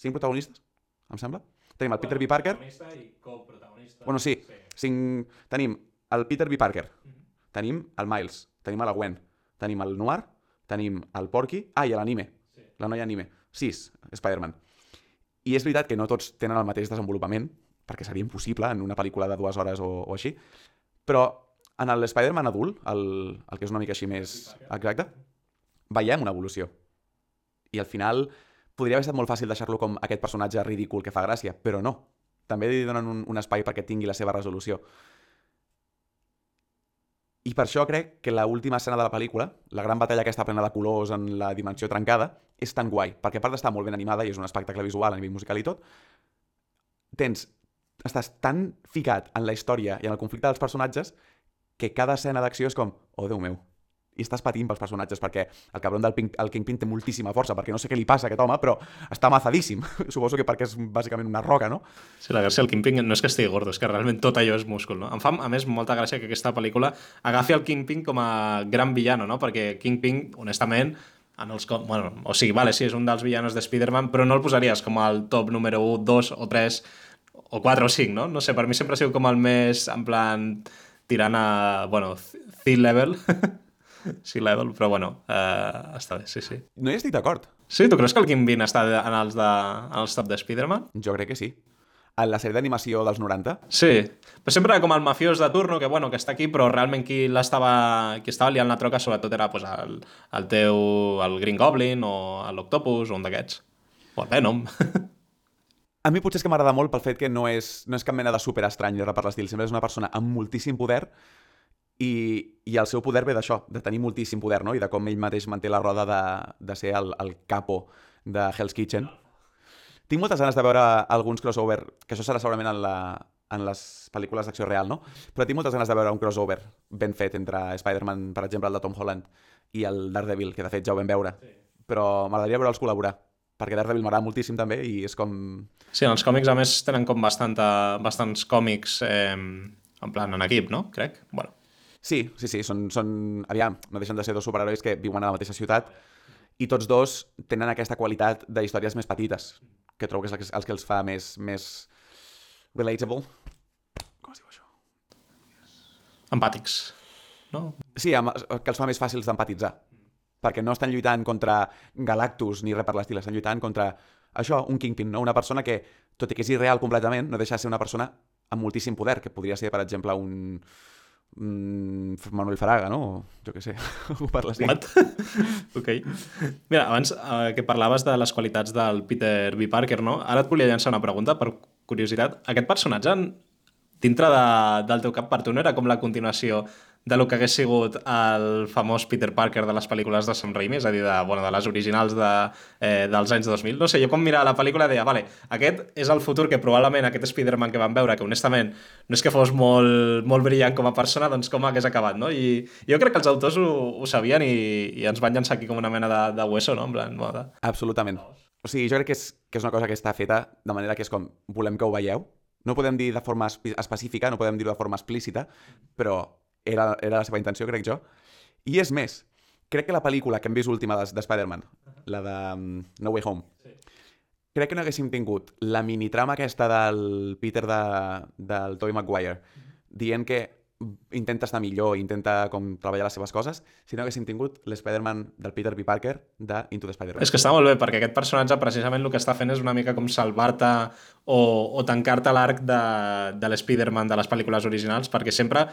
[SPEAKER 1] cinc protagonistes, em sembla. Tenim el Peter B. Parker... I bueno, sí, sí cinc... Tenim el Peter B. Parker, mm -hmm. tenim el Miles, tenim la Gwen, tenim el Noir, tenim el Porky... Ah, i l'anime, sí. la noia anime. Sis, Spider-Man. I és veritat que no tots tenen el mateix desenvolupament, perquè seria impossible en una pel·lícula de dues hores o, o així, però en l'Spider-Man adult, el, el que és una mica així més... Exacte, veiem una evolució. I al final podria haver estat molt fàcil deixar-lo com aquest personatge ridícul que fa gràcia, però no també li donen un, un espai perquè tingui la seva resolució. I per això crec que l última escena de la pel·lícula, la gran batalla que està plena de colors en la dimensió trencada, és tan guai, perquè a part d'estar molt ben animada i és un espectacle visual a nivell musical i tot, tens, estàs tan ficat en la història i en el conflicte dels personatges que cada escena d'acció és com, oh Déu meu, i estàs patint pels personatges perquè el cabron del Pink, el Kingpin té moltíssima força, perquè no sé què li passa a aquest home, però està amazadíssim. Suposo que perquè és bàsicament una roca, no?
[SPEAKER 2] Sí, la gràcia del Kingpin no és que estigui gordo, és que realment tot allò és múscul, no? Em fa, a més, molta gràcia que aquesta pel·lícula agafi el Kingpin com a gran villano, no? Perquè Kingpin, honestament, en els com... Bueno, o sigui, vale, sí, és un dels villanos de Spider-Man, però no el posaries com el top número 1, 2 o 3 o 4 o 5, no? No sé, per mi sempre ha sigut com el més, en plan, tirant a, bueno, thin sí, level, però bueno, uh, està bé, sí, sí.
[SPEAKER 1] No hi estic d'acord.
[SPEAKER 2] Sí, tu creus que el Kim Bean està en els, de, en els top de Spider-Man?
[SPEAKER 1] Jo crec que sí. En la sèrie d'animació dels 90?
[SPEAKER 2] Sí, però sempre com el mafiós de turno, que bueno, que està aquí, però realment qui l'estava qui estava liant la troca sobretot era pues, el, el teu, el Green Goblin o l'Octopus o un d'aquests. O el Venom.
[SPEAKER 1] A mi potser és que m'agrada molt pel fet que no és, no és cap mena de super estrany per l'estil, sempre és una persona amb moltíssim poder i, i el seu poder ve d'això, de tenir moltíssim poder, no? I de com ell mateix manté la roda de, de ser el, el capo de Hell's Kitchen. Tinc moltes ganes de veure alguns crossover, que això serà segurament en, la, en les pel·lícules d'acció real, no? Però tinc moltes ganes de veure un crossover ben fet entre Spider-Man, per exemple, el de Tom Holland, i el Daredevil, que de fet ja ho vam veure. Sí. Però m'agradaria veure'ls col·laborar, perquè Daredevil m'agrada moltíssim també i és com...
[SPEAKER 2] Sí, en els còmics a més tenen com bastanta, bastants còmics eh, en plan en equip, no? Crec. Bueno,
[SPEAKER 1] Sí, sí, sí, són, són... Aviam, no deixen de ser dos superherois que viuen a la mateixa ciutat i tots dos tenen aquesta qualitat de històries més petites, que trobo que és el que, els que els fa més, més relatable. Com es diu això?
[SPEAKER 2] Empàtics, no?
[SPEAKER 1] Sí, que els fa més fàcils d'empatitzar. Perquè no estan lluitant contra Galactus ni res per l'estil, estan lluitant contra això, un Kingpin, no? una persona que, tot i que és irreal completament, no deixa de ser una persona amb moltíssim poder, que podria ser, per exemple, un, Manuel Faraga, no? Jo què sé, ho parles
[SPEAKER 2] What? ok. Mira, abans eh, que parlaves de les qualitats del Peter B. Parker, no? Ara et volia llançar una pregunta, per curiositat. Aquest personatge, dintre de, del teu cap, per tu no era com la continuació de lo que hagués sigut el famós Peter Parker de les pel·lícules de Sam Raimi, és a dir, de, bueno, de les originals de, eh, dels anys 2000. No sé, jo quan mirava la pel·lícula deia, vale, aquest és el futur que probablement aquest Spider-Man que vam veure, que honestament no és que fos molt, molt brillant com a persona, doncs com hagués acabat, no? I jo crec que els autors ho, ho sabien i, i ens van llançar aquí com una mena de, de hueso, no? En plan, moda.
[SPEAKER 1] Absolutament. O sigui, jo crec que és, que és una cosa que està feta de manera que és com, volem que ho veieu. No podem dir de forma espe- específica, no podem dir-ho de forma explícita, però era, era la seva intenció, crec jo. I és més, crec que la pel·lícula que hem vist última de, de Spider-Man, la de um, No Way Home, crec que no haguéssim tingut la minitrama aquesta del Peter de, del Tobey Maguire dient que intenta estar millor, intenta com treballar les seves coses, si no haguéssim tingut l'Spider-Man del Peter B. Parker de Into the Spider-Man.
[SPEAKER 2] És que està molt bé, perquè aquest personatge precisament el que està fent és una mica com salvar-te o, o tancar-te l'arc de, de l'Spider-Man de les pel·lícules originals, perquè sempre,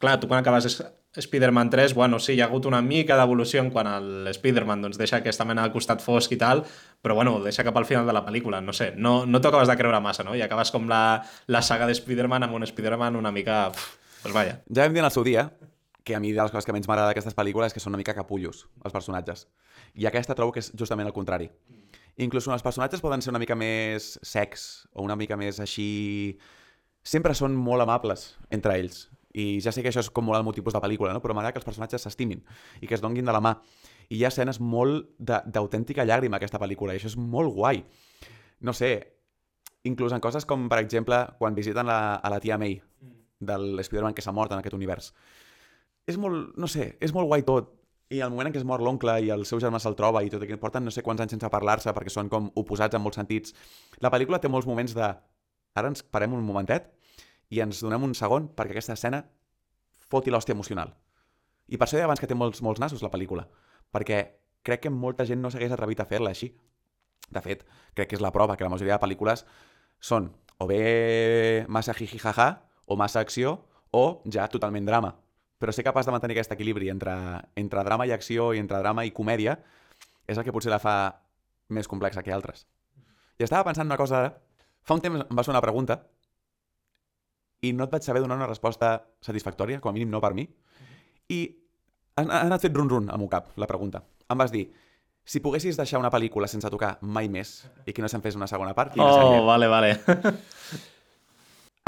[SPEAKER 2] clar, tu quan acabes es- Spider-Man 3, bueno, sí, hi ha hagut una mica d'evolució en quan el Spider-Man doncs, deixa aquesta mena de costat fosc i tal, però bueno, deixa cap al final de la pel·lícula, no sé, no, no t'ho acabes de creure massa, no? I acabes com la, la saga de Spider-Man amb un Spider-Man una mica... Pff, doncs vaja.
[SPEAKER 1] Ja vam dir en el seu dia que a mi de les coses que menys m'agrada d'aquestes pel·lícules és que són una mica capullos, els personatges. I aquesta trobo que és justament el contrari. Inclús els personatges poden ser una mica més secs o una mica més així... Sempre són molt amables entre ells. I ja sé que això és com molt el meu tipus de pel·lícula, no? però m'agrada que els personatges s'estimin i que es donguin de la mà. I hi ha escenes molt d'autèntica llàgrima, aquesta pel·lícula, i això és molt guai. No sé, inclús en coses com, per exemple, quan visiten la, a la tia May, de l'Spider-Man que s'ha mort en aquest univers. És molt, no sé, és molt guai tot. I el moment en què es mor l'oncle i el seu germà se'l troba i tot, i que porten no sé quants anys sense parlar-se perquè són com oposats en molts sentits. La pel·lícula té molts moments de... Ara ens parem un momentet i ens donem un segon perquè aquesta escena foti l'hòstia emocional. I per això deia abans que té molts, molts nassos la pel·lícula. Perquè crec que molta gent no s'hagués atrevit a fer-la així. De fet, crec que és la prova que la majoria de pel·lícules són o bé massa jiji jaja o massa acció o ja totalment drama. Però ser capaç de mantenir aquest equilibri entre, entre drama i acció i entre drama i comèdia és el que potser la fa més complexa que altres. I estava pensant una cosa ara. Fa un temps em va fer una pregunta i no et vaig saber donar una resposta satisfactòria, com a mínim no per mi. I ha anat fet run-run al meu cap, la pregunta. Em vas dir, si poguessis deixar una pel·lícula sense tocar mai més i que no se'n fes una segona part, quina seria?
[SPEAKER 2] Oh, vale, vale.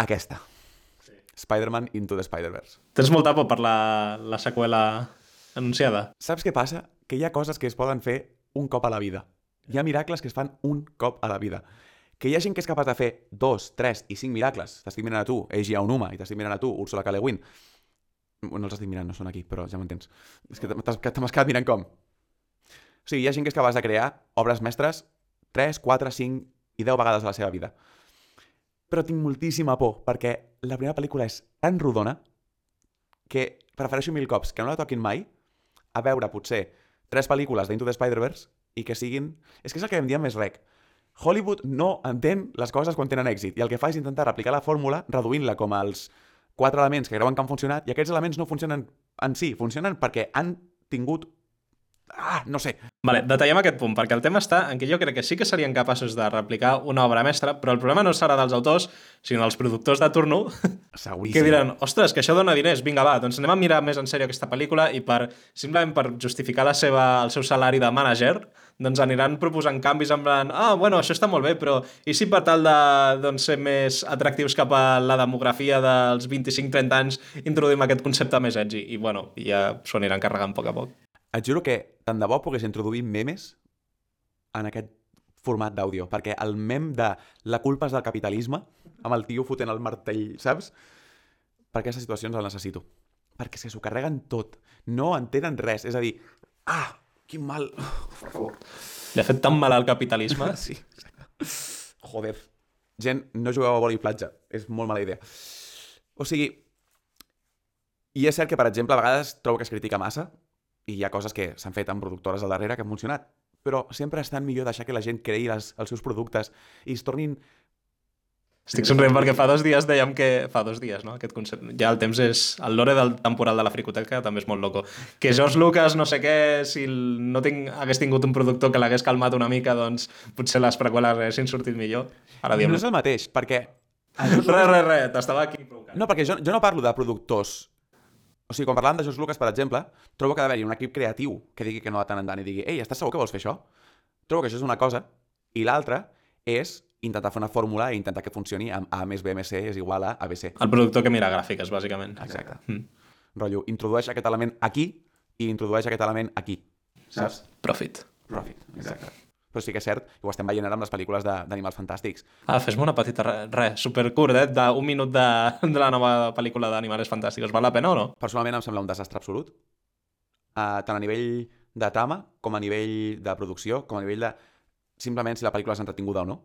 [SPEAKER 1] Aquesta. Spider-Man Into the Spider-Verse.
[SPEAKER 2] Tens molta por per la, la seqüela anunciada?
[SPEAKER 1] Saps què passa? Que hi ha coses que es poden fer un cop a la vida. Hi ha miracles que es fan un cop a la vida. Que hi ha gent que és capaç de fer dos, tres i cinc miracles. T'estic mirant a tu, Eiji Aonuma, i t'estic mirant a tu, Ursula K. Le Guin. No els estic mirant, no són aquí, però ja m'entens. És que t'has que t'has quedat mirant com. O sigui, hi ha gent que és capaç de crear obres mestres 3, 4, 5 i 10 vegades a la seva vida. Però tinc moltíssima por, perquè la primera pel·lícula és tan rodona que prefereixo mil cops que no la toquin mai a veure potser tres pel·lícules d'Into the Spider-Verse i que siguin... És que és el que em diem més rec. Hollywood no entén les coses quan tenen èxit i el que fa és intentar replicar la fórmula reduint-la com als quatre elements que creuen que han funcionat i aquests elements no funcionen en si, funcionen perquè han tingut... Ah, no sé.
[SPEAKER 2] Vale, detallem aquest punt, perquè el tema està en què jo crec que sí que serien capaços de replicar una obra mestra, però el problema no serà dels autors, sinó dels productors de turno,
[SPEAKER 1] Seguríssim.
[SPEAKER 2] que diran, ostres, que això dona diners, vinga, va, doncs anem a mirar més en sèrio aquesta pel·lícula i per, simplement per justificar la seva, el seu salari de manager, doncs aniran proposant canvis en plan, ah, bueno, això està molt bé, però i si per tal de doncs, ser més atractius cap a la demografia dels 25-30 anys introduïm aquest concepte més edgy? I, bueno, ja s'ho aniran carregant a poc a poc.
[SPEAKER 1] Et juro que tant de bo pogués introduir memes en aquest format d'àudio, perquè el mem de la culpa és del capitalisme, amb el tio fotent el martell, saps? Per aquestes situacions el necessito. Perquè és que s'ho carreguen tot. No entenen res. És a dir, ah, quin mal... Per favor.
[SPEAKER 2] Li ha fet tan mal al capitalisme.
[SPEAKER 1] Sí, exacte. Joder. Gent, no jugueu a vòlei platja. És molt mala idea. O sigui, i és cert que, per exemple, a vegades trobo que es critica massa i hi ha coses que s'han fet amb productores al darrere que han funcionat, però sempre és tan millor deixar que la gent creï les, els seus productes i es tornin...
[SPEAKER 2] Estic somrient perquè fa dos dies dèiem que... Fa dos dies, no? Aquest concepte. Ja el temps és... El lore del temporal de la fricoteca també és molt loco. Que George Lucas, no sé què, si no tinc, hagués tingut un productor que l'hagués calmat una mica, doncs potser les preqüeles haguessin sortit millor. Ara diem...
[SPEAKER 1] No és el mateix, perquè...
[SPEAKER 2] Res, res, res, t'estava aquí provocant.
[SPEAKER 1] No, perquè jo, jo no parlo de productors O sigui, quan parlàvem de George Lucas, per exemple, trobo que ha d'haver-hi un equip creatiu que digui que no de tant en tant i digui ei, estàs segur que vols fer això? Trobo que això és una cosa, i l'altra és intentar fer una fórmula i intentar que funcioni amb A més B més C és igual a ABC.
[SPEAKER 2] El productor que mira gràfiques, bàsicament.
[SPEAKER 1] Exacte.
[SPEAKER 2] Mm.
[SPEAKER 1] Rotllo, introdueix aquest element aquí i introdueix aquest element aquí. Saps?
[SPEAKER 2] Profit.
[SPEAKER 1] Profit, exacte. Però sí que és cert, i ho estem veient ara amb les pel·lícules d'animals fantàstics.
[SPEAKER 2] Ah, fes-me una petita... Res, re, supercurt, eh? D'un minut de, de la nova pel·lícula d'Animals Fantàsticos. Val la pena o no?
[SPEAKER 1] Personalment em sembla un desastre absolut, uh, tant a nivell de trama, com a nivell de producció, com a nivell de simplement si la pel·lícula és entretinguda o no.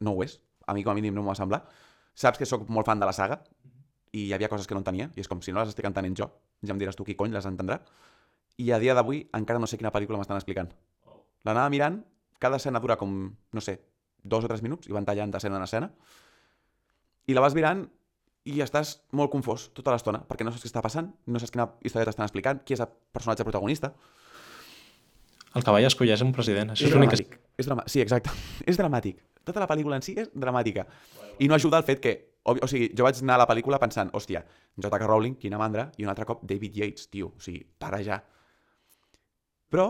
[SPEAKER 1] No ho és. A mi com a mínim no m'ho va semblar. Saps que sóc molt fan de la saga i hi havia coses que no entenia i és com si no les estic entenent jo, ja em diràs tu qui cony les entendrà. I a dia d'avui encara no sé quina pel·lícula m'estan explicant. L'anava mirant, cada escena dura com, no sé, dos o tres minuts i van tallant d'escena en escena i la vas mirant i estàs molt confós tota l'estona, perquè no saps què està passant, no saps quina història t'estan explicant, qui és el personatge protagonista.
[SPEAKER 2] El cavall escolleix un president. Això
[SPEAKER 1] és
[SPEAKER 2] és l'únic que...
[SPEAKER 1] dramàtic. És drama... Sí, exacte. és dramàtic. Tota la pel·lícula en si és dramàtica. I no ajuda el fet que... O, o sigui, jo vaig anar a la pel·lícula pensant, hòstia, J.K. Rowling, quina mandra, i un altre cop David Yates, tio. O sigui, para ja. Però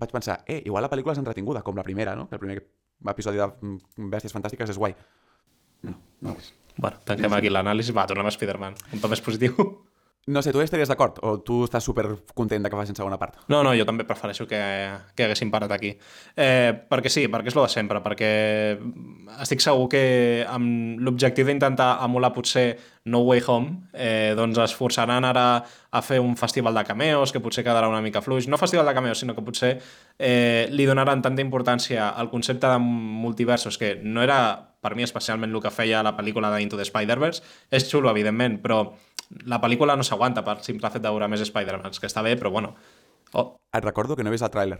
[SPEAKER 1] vaig pensar, eh, igual la pel·lícula és entretinguda, com la primera, no? El primer episodi de mm, Bèsties Fantàstiques és guai. No, no és.
[SPEAKER 2] Bueno, tanquem aquí l'anàlisi. Va, tornem a Spider-Man. Un to més positiu.
[SPEAKER 1] No sé, tu estaries d'acord? O tu estàs super content de que facin segona part?
[SPEAKER 2] No, no, jo també prefereixo que, que haguessin parat aquí. Eh, perquè sí, perquè és lo de sempre, perquè estic segur que amb l'objectiu d'intentar emular potser No Way Home, eh, doncs es forçaran ara a fer un festival de cameos, que potser quedarà una mica fluix. No festival de cameos, sinó que potser eh, li donaran tanta importància al concepte de multiversos, que no era per mi especialment el que feia la pel·lícula de Into the Spider-Verse. És xulo, evidentment, però la pel·lícula no s'aguanta per simple fet de veure més Spider-Mans, que està bé, però bueno. Oh,
[SPEAKER 1] Et recordo que no he vist el tràiler.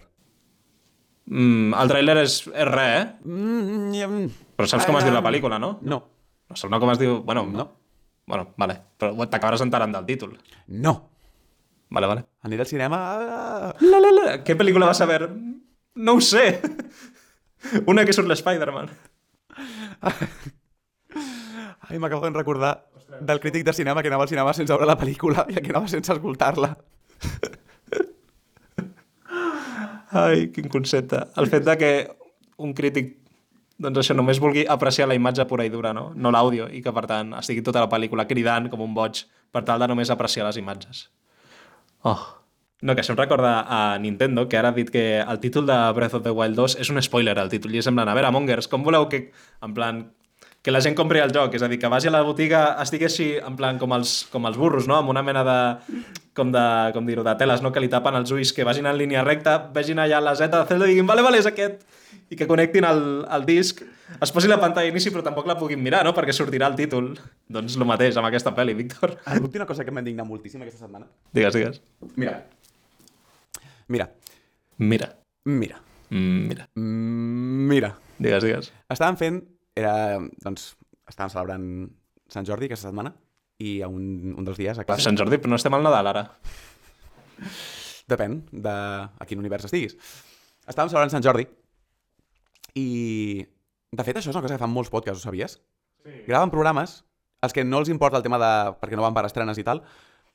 [SPEAKER 2] mm, el tràiler és, és res, eh?
[SPEAKER 1] Mm, mm,
[SPEAKER 2] Però saps com es diu la pel·lícula, no?
[SPEAKER 1] no.
[SPEAKER 2] No no com es diu... Bueno,
[SPEAKER 1] No.
[SPEAKER 2] Bueno, vale. Però t'acabaràs enterant del títol.
[SPEAKER 1] No.
[SPEAKER 2] Vale, vale.
[SPEAKER 1] Aniré al cinema... ah,
[SPEAKER 2] La, la, la. Què pel·lícula vas a veure? No ho sé. Una que surt l'Spider-Man.
[SPEAKER 1] Ai, m'acabo de recordar del crític de cinema que anava al cinema sense veure la pel·lícula i el que anava sense escoltar-la.
[SPEAKER 2] Ai, quin concepte. El fet de que un crític doncs això, només vulgui apreciar la imatge pura i dura, no? No l'àudio, i que, per tant, estigui tota la pel·lícula cridant com un boig per tal de només apreciar les imatges. Oh. No, que això em recorda a Nintendo, que ara ha dit que el títol de Breath of the Wild 2 és un spoiler, el títol, i és en plan, a veure, Mongers, com voleu que, en plan, que la gent compri el joc, és a dir, que vagi a la botiga, estigui així, en plan, com els, com els burros, no?, amb una mena de, com de, com dir-ho, de teles, no?, que li tapen els ulls, que vagin en línia recta, vegin allà la Z de Zelda i diguin, vale, vale, és aquest, i que connectin el, el disc, es posi la pantalla inici, però tampoc la puguin mirar, no?, perquè sortirà el títol. Doncs el mateix amb aquesta pel·li, Víctor.
[SPEAKER 1] Et puc dir una cosa que m'ha indignat moltíssim aquesta setmana?
[SPEAKER 2] Digues, digues.
[SPEAKER 1] Mira. Mira.
[SPEAKER 2] Mira.
[SPEAKER 1] Mira.
[SPEAKER 2] Mm, Mira.
[SPEAKER 1] Mm, Mira.
[SPEAKER 2] Digues, digues.
[SPEAKER 1] Estàvem fent... Era, doncs, estàvem celebrant Sant Jordi aquesta setmana i a un, un dels dies a classe...
[SPEAKER 2] Sant Jordi, però no estem al Nadal, ara.
[SPEAKER 1] Depèn de a quin univers estiguis. Estàvem celebrant Sant Jordi i... De fet, això és una cosa que fan molts podcasts, ho sabies? Sí. Graven programes, els que no els importa el tema de... perquè no van per estrenes i tal,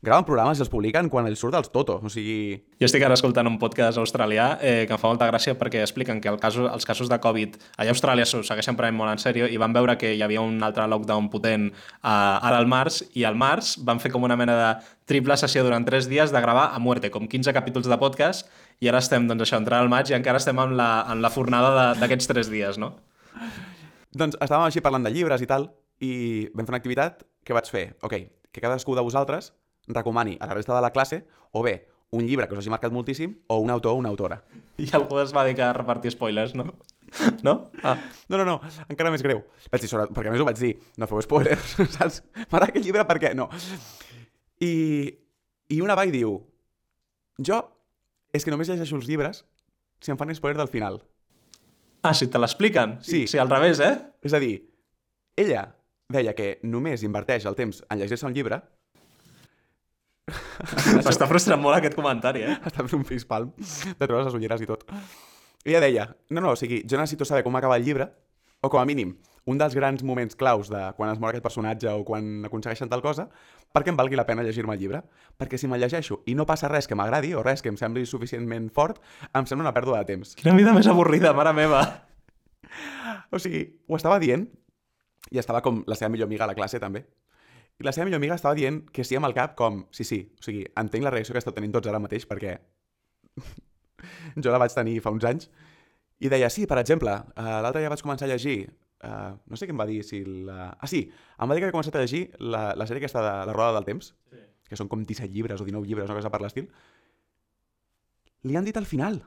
[SPEAKER 1] graven programes i els publiquen quan els surt dels Toto. O sigui,
[SPEAKER 2] Jo estic ara escoltant un podcast australià eh, que em fa molta gràcia perquè expliquen que el caso, els casos de Covid allà a Austràlia s'ho segueixen prenent molt en sèrio i van veure que hi havia un altre lockdown potent eh, ara al març i al març van fer com una mena de triple sessió durant 3 dies de gravar a muerte, com 15 capítols de podcast i ara estem, doncs això, entrant al maig i encara estem en la, en la fornada d'aquests 3 dies, no?
[SPEAKER 1] doncs estàvem així parlant de llibres i tal, i vam fer una activitat que vaig fer, ok, que cadascú de vosaltres recomani a la resta de la classe o bé un llibre que us hagi marcat moltíssim o un autor o una autora.
[SPEAKER 2] I algú es va dedicar a repartir spoilers, no? No? Ah.
[SPEAKER 1] No, no, no, encara més greu. Vaig dir, sobre... perquè a més ho vaig dir, no feu spoilers, saps? M'agrada aquest llibre perquè no. I, I una va i diu, jo és que només llegeixo els llibres si em fan spoiler del final.
[SPEAKER 2] Ah, si te l'expliquen?
[SPEAKER 1] Sí.
[SPEAKER 2] Sí, al revés, eh?
[SPEAKER 1] És a dir, ella deia que només inverteix el temps en llegir-se un llibre
[SPEAKER 2] M'està frustrant molt aquest comentari, eh?
[SPEAKER 1] està fent un facepalm de treure les ulleres i tot. I ella deia, no, no, o sigui, jo necessito saber com acaba el llibre, o com a mínim, un dels grans moments claus de quan es mor aquest personatge o quan aconsegueixen tal cosa, perquè em valgui la pena llegir-me el llibre. Perquè si me'l llegeixo i no passa res que m'agradi o res que em sembli suficientment fort, em sembla una pèrdua de temps.
[SPEAKER 2] Quina vida més avorrida, mare meva.
[SPEAKER 1] O sigui, ho estava dient i estava com la seva millor amiga a la classe també. I la seva millor amiga estava dient que sí amb el cap com, sí, sí, o sigui, entenc la reacció que esteu tenint tots ara mateix perquè jo la vaig tenir fa uns anys i deia, sí, per exemple, uh, l'altre dia vaig començar a llegir, uh, no sé què em va dir, si la... Ah, sí, em va dir que havia començat a llegir la, la sèrie aquesta de La Roda del Temps, sí. que són com 17 llibres o 19 llibres, una cosa per l'estil. Li han dit al final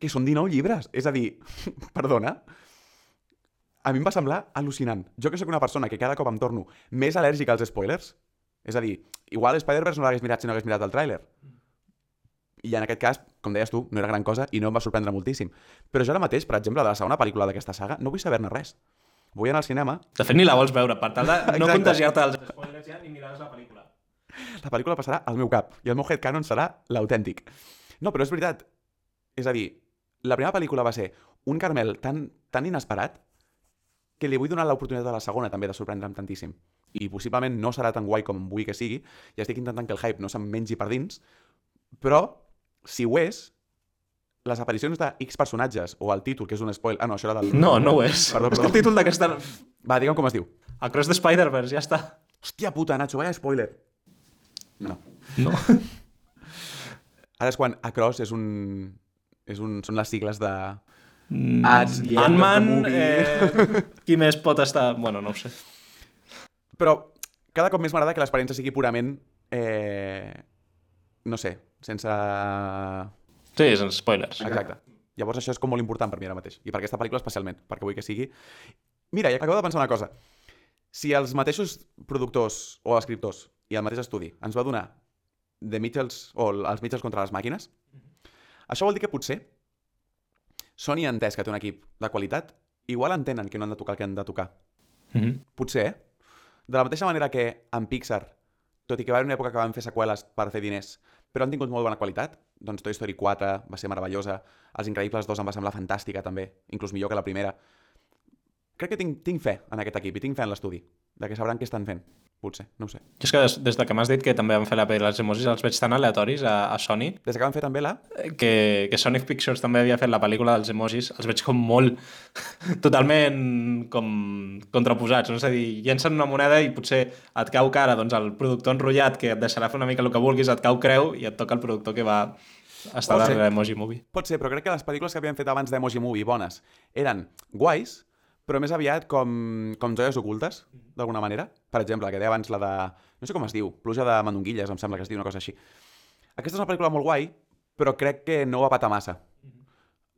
[SPEAKER 1] que són 19 llibres. És a dir, perdona, a mi em va semblar al·lucinant. Jo que sóc una persona que cada cop em torno més al·lèrgic als spoilers, és a dir, igual Spider-Verse no l'hagués mirat si no hagués mirat el tràiler. I en aquest cas, com deies tu, no era gran cosa i no em va sorprendre moltíssim. Però jo ara mateix, per exemple, de la segona pel·lícula d'aquesta saga, no vull saber-ne res. Vull anar al cinema,
[SPEAKER 2] De fet, ni la vols veure, per tal de no contagiar-te dels spoilers ja ni miraràs la pel·lícula.
[SPEAKER 1] la pel·lícula passarà al meu cap i el meu headcanon serà l'autèntic. No, però és veritat. És a dir, la primera pel·lícula va ser un Carmel tan, tan inesperat que li vull donar l'oportunitat a la segona també de sorprendre'm tantíssim. I possiblement no serà tan guai com vull que sigui, i estic intentant que el hype no se'm mengi per dins, però si ho és, les aparicions de X personatges o el títol, que és un spoil... Ah, no, això era del...
[SPEAKER 2] No, no ho és.
[SPEAKER 1] Perdó,
[SPEAKER 2] És
[SPEAKER 1] perdó.
[SPEAKER 2] el títol d'aquesta...
[SPEAKER 1] Va, digue'm com es diu.
[SPEAKER 2] Across the Spider-Verse, ja està.
[SPEAKER 1] Hòstia puta, Nacho, vaya spoiler. No.
[SPEAKER 2] No.
[SPEAKER 1] Ara és quan Across és un... És un, són les sigles de...
[SPEAKER 2] Mm, Ant-Man, eh, qui més pot estar... Bueno, no ho sé.
[SPEAKER 1] Però cada cop més m'agrada que l'experiència sigui purament... Eh... No sé, sense...
[SPEAKER 2] Sí, sense spoilers.
[SPEAKER 1] Exacte. Llavors això és com molt important per mi ara mateix. I per aquesta pel·lícula especialment, perquè vull que sigui... Mira, i acabo de pensar una cosa. Si els mateixos productors o escriptors i el mateix estudi ens va donar The Mitchells o els Mitchells contra les màquines, això vol dir que potser Sony ha entès que té un equip de qualitat, igual entenen que no han de tocar el que han de tocar.
[SPEAKER 2] Mm -hmm.
[SPEAKER 1] Potser, eh? De la mateixa manera que en Pixar, tot i que va haver una època que van fer seqüeles per fer diners, però han tingut molt bona qualitat, doncs Toy Story 4 va ser meravellosa, Els Increïbles 2 em va semblar fantàstica també, inclús millor que la primera. Crec que tinc, tinc fe en aquest equip i tinc fe en l'estudi, de que sabran què estan fent. Potser, no ho sé.
[SPEAKER 2] Jo és que des, des de que m'has dit que també van fer la pel·li dels emojis els veig tan aleatoris a, a Sony
[SPEAKER 1] Des que van fer també la...
[SPEAKER 2] que, que Sonic Pictures també havia fet la pel·lícula dels emojis, els veig com molt totalment com contraposats, no? és a dir, llencen una moneda i potser et cau cara doncs, el productor enrotllat que et deixarà fer una mica el que vulguis, et cau creu i et toca el productor que va estar
[SPEAKER 1] Pot
[SPEAKER 2] darrere Emoji Movie.
[SPEAKER 1] Pot ser, però crec que les pel·lícules que havien fet abans d'Emoji Movie bones eren guais, però més aviat com, com joies ocultes, d'alguna manera. Per exemple, que deia abans, la de... No sé com es diu, Pluja de Mandonguilles, em sembla que es diu una cosa així. Aquesta és una pel·lícula molt guai, però crec que no va patar massa.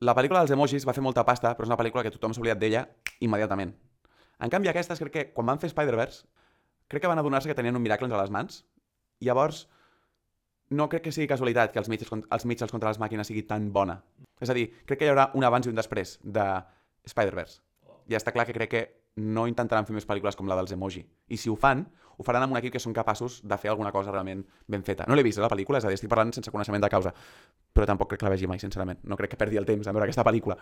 [SPEAKER 1] La pel·lícula dels emojis va fer molta pasta, però és una pel·lícula que tothom s'ha oblidat d'ella immediatament. En canvi, aquestes, crec que quan van fer Spider-Verse, crec que van adonar-se que tenien un miracle entre les mans. I llavors, no crec que sigui casualitat que els cont- els Mitchells contra les màquines sigui tan bona. És a dir, crec que hi haurà un abans i un després de Spider-Verse. I està clar que crec que no intentaran fer més pel·lícules com la dels emoji. I si ho fan, ho faran amb un equip que són capaços de fer alguna cosa realment ben feta. No l'he vist, eh, la pel·lícula, és a dir, estic parlant sense coneixement de causa. Però tampoc crec que la vegi mai, sincerament. No crec que perdi el temps en veure aquesta pel·lícula.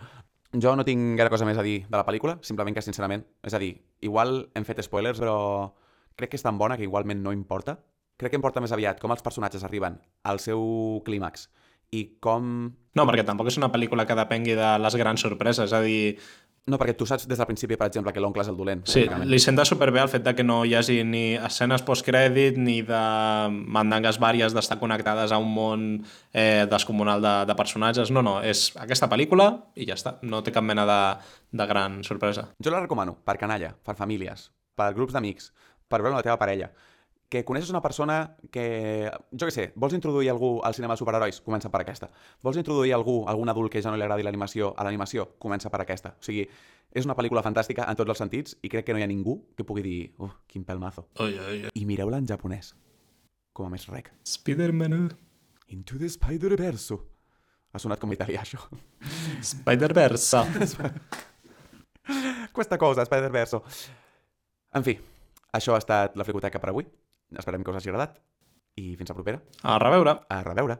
[SPEAKER 1] Jo no tinc gaire cosa més a dir de la pel·lícula, simplement que, sincerament, és a dir, igual hem fet spoilers, però crec que és tan bona que igualment no importa. Crec que importa més aviat com els personatges arriben al seu clímax i com...
[SPEAKER 2] No, perquè tampoc és una pel·lícula que depengui de les grans sorpreses, és a dir,
[SPEAKER 1] No, perquè tu saps des del principi, per exemple, que l'oncle és el dolent.
[SPEAKER 2] Sí, li senta superbé el fet de que no hi hagi ni escenes postcrèdit ni de mandangues vàries d'estar connectades a un món eh, descomunal de, de personatges. No, no, és aquesta pel·lícula i ja està. No té cap mena de, de gran sorpresa.
[SPEAKER 1] Jo la recomano per canalla, per famílies, per grups d'amics, per veure la teva parella. Que coneixes una persona que, jo què sé, vols introduir algú al cinema de superherois? Comença per aquesta. Vols introduir algú, algun adult que ja no li agradi l'animació a l'animació? Comença per aquesta. O sigui, és una pel·lícula fantàstica en tots els sentits i crec que no hi ha ningú que pugui dir uh, quin pelmazo.
[SPEAKER 2] Oi, oi, oi.
[SPEAKER 1] I mireu-la en japonès, com a més rec.
[SPEAKER 2] Spider-Man,
[SPEAKER 1] Into the Spider-Verse. Ha sonat com italià, això.
[SPEAKER 2] Spider-Verse.
[SPEAKER 1] Questa cosa, Spider-Verse. En fi, això ha estat la fricoteca per avui. Esperem que us hagi agradat. I fins a propera.
[SPEAKER 2] A reveure.
[SPEAKER 1] A reveure.